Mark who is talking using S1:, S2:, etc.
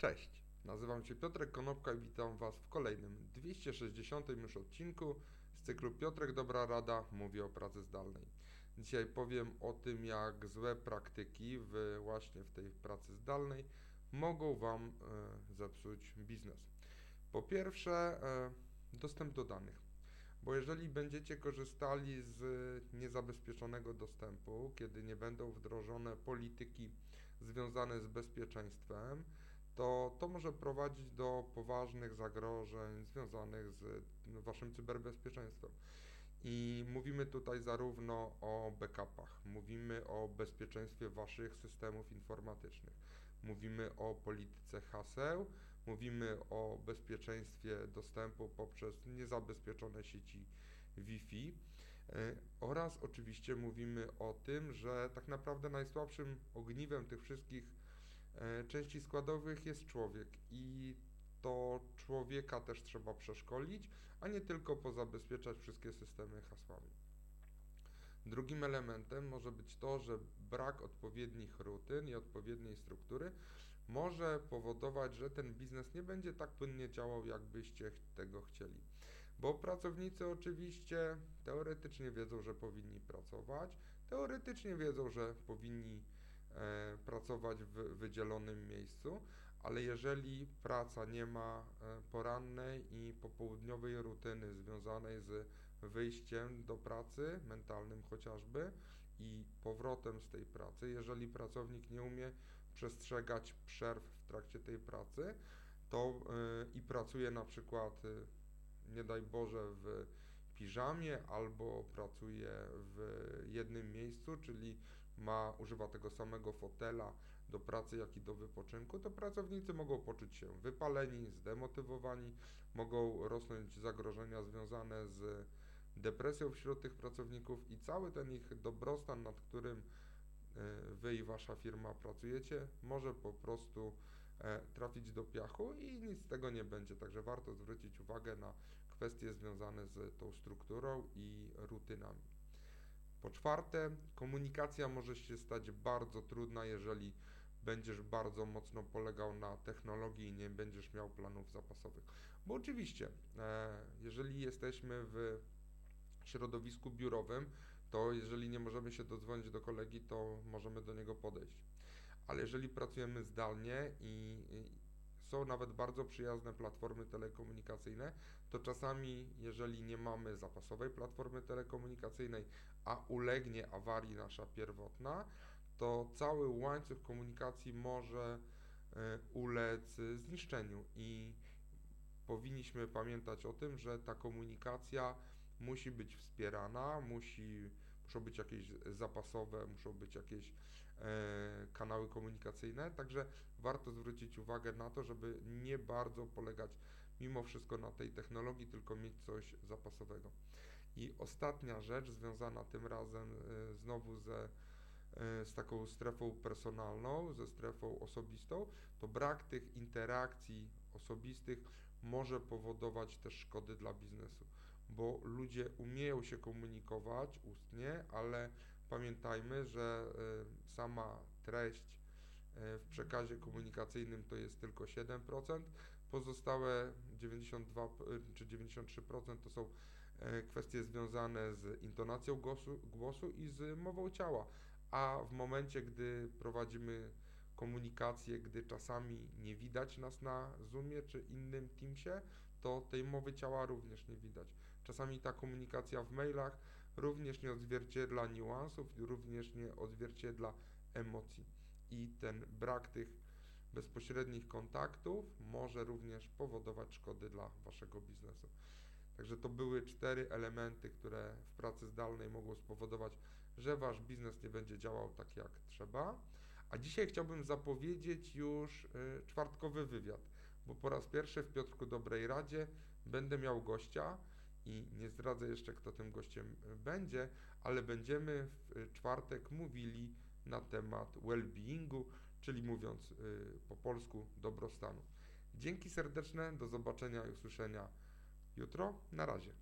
S1: Cześć, nazywam się Piotrek Konopka i witam Was w kolejnym 260 już odcinku z cyklu Piotrek Dobra Rada mówi o pracy zdalnej. Dzisiaj powiem o tym, jak złe praktyki w, właśnie w tej pracy zdalnej mogą Wam e, zepsuć biznes. Po pierwsze, e, dostęp do danych. Bo jeżeli będziecie korzystali z niezabezpieczonego dostępu, kiedy nie będą wdrożone polityki związane z bezpieczeństwem, to to może prowadzić do poważnych zagrożeń związanych z no, waszym cyberbezpieczeństwem. I mówimy tutaj zarówno o backupach, mówimy o bezpieczeństwie waszych systemów informatycznych, mówimy o polityce haseł, mówimy o bezpieczeństwie dostępu poprzez niezabezpieczone sieci Wi-Fi. E, oraz oczywiście mówimy o tym, że tak naprawdę najsłabszym ogniwem tych wszystkich części składowych jest człowiek i to człowieka też trzeba przeszkolić, a nie tylko pozabezpieczać wszystkie systemy hasłami. Drugim elementem może być to, że brak odpowiednich rutyn i odpowiedniej struktury może powodować, że ten biznes nie będzie tak płynnie działał, jakbyście tego chcieli. Bo pracownicy oczywiście teoretycznie wiedzą, że powinni pracować, teoretycznie wiedzą, że powinni E, pracować w wydzielonym miejscu, ale jeżeli praca nie ma e, porannej i popołudniowej rutyny związanej z wyjściem do pracy, mentalnym chociażby, i powrotem z tej pracy, jeżeli pracownik nie umie przestrzegać przerw w trakcie tej pracy, to yy, i pracuje na przykład, nie daj Boże, w piżamie albo pracuje w jednym miejscu, czyli ma, używa tego samego fotela do pracy, jak i do wypoczynku, to pracownicy mogą poczuć się wypaleni, zdemotywowani, mogą rosnąć zagrożenia związane z depresją wśród tych pracowników i cały ten ich dobrostan, nad którym e, wy i wasza firma pracujecie, może po prostu e, trafić do piachu i nic z tego nie będzie. Także warto zwrócić uwagę na kwestie związane z tą strukturą i rutynami. Po czwarte, komunikacja może się stać bardzo trudna, jeżeli będziesz bardzo mocno polegał na technologii i nie będziesz miał planów zapasowych. Bo oczywiście, e, jeżeli jesteśmy w środowisku biurowym, to jeżeli nie możemy się dodzwonić do kolegi, to możemy do niego podejść. Ale jeżeli pracujemy zdalnie i, są nawet bardzo przyjazne platformy telekomunikacyjne, to czasami, jeżeli nie mamy zapasowej platformy telekomunikacyjnej, a ulegnie awarii nasza pierwotna, to cały łańcuch komunikacji może e, ulec zniszczeniu. I powinniśmy pamiętać o tym, że ta komunikacja musi być wspierana, musi, muszą być jakieś zapasowe, muszą być jakieś e, kanały komunikacyjne, także warto zwrócić uwagę na to, żeby nie bardzo polegać mimo wszystko na tej technologii, tylko mieć coś zapasowego. I ostatnia rzecz związana tym razem e, znowu ze, e, z taką strefą personalną, ze strefą osobistą, to brak tych interakcji osobistych może powodować też szkody dla biznesu, bo ludzie umieją się komunikować ustnie, ale pamiętajmy, że e, sama treść w przekazie komunikacyjnym to jest tylko 7%, pozostałe 92 czy 93% to są kwestie związane z intonacją głosu, głosu i z mową ciała. A w momencie, gdy prowadzimy komunikację, gdy czasami nie widać nas na Zoomie czy innym Teamsie, to tej mowy ciała również nie widać. Czasami ta komunikacja w mailach również nie odzwierciedla niuansów, również nie odzwierciedla emocji. I ten brak tych bezpośrednich kontaktów może również powodować szkody dla waszego biznesu. Także to były cztery elementy, które w pracy zdalnej mogą spowodować, że wasz biznes nie będzie działał tak jak trzeba. A dzisiaj chciałbym zapowiedzieć już y, czwartkowy wywiad, bo po raz pierwszy w Piotrku Dobrej Radzie będę miał gościa i nie zdradzę jeszcze, kto tym gościem y, będzie, ale będziemy w y, czwartek mówili na temat well-beingu, czyli mówiąc po polsku dobrostanu. Dzięki serdeczne, do zobaczenia i usłyszenia jutro. Na razie.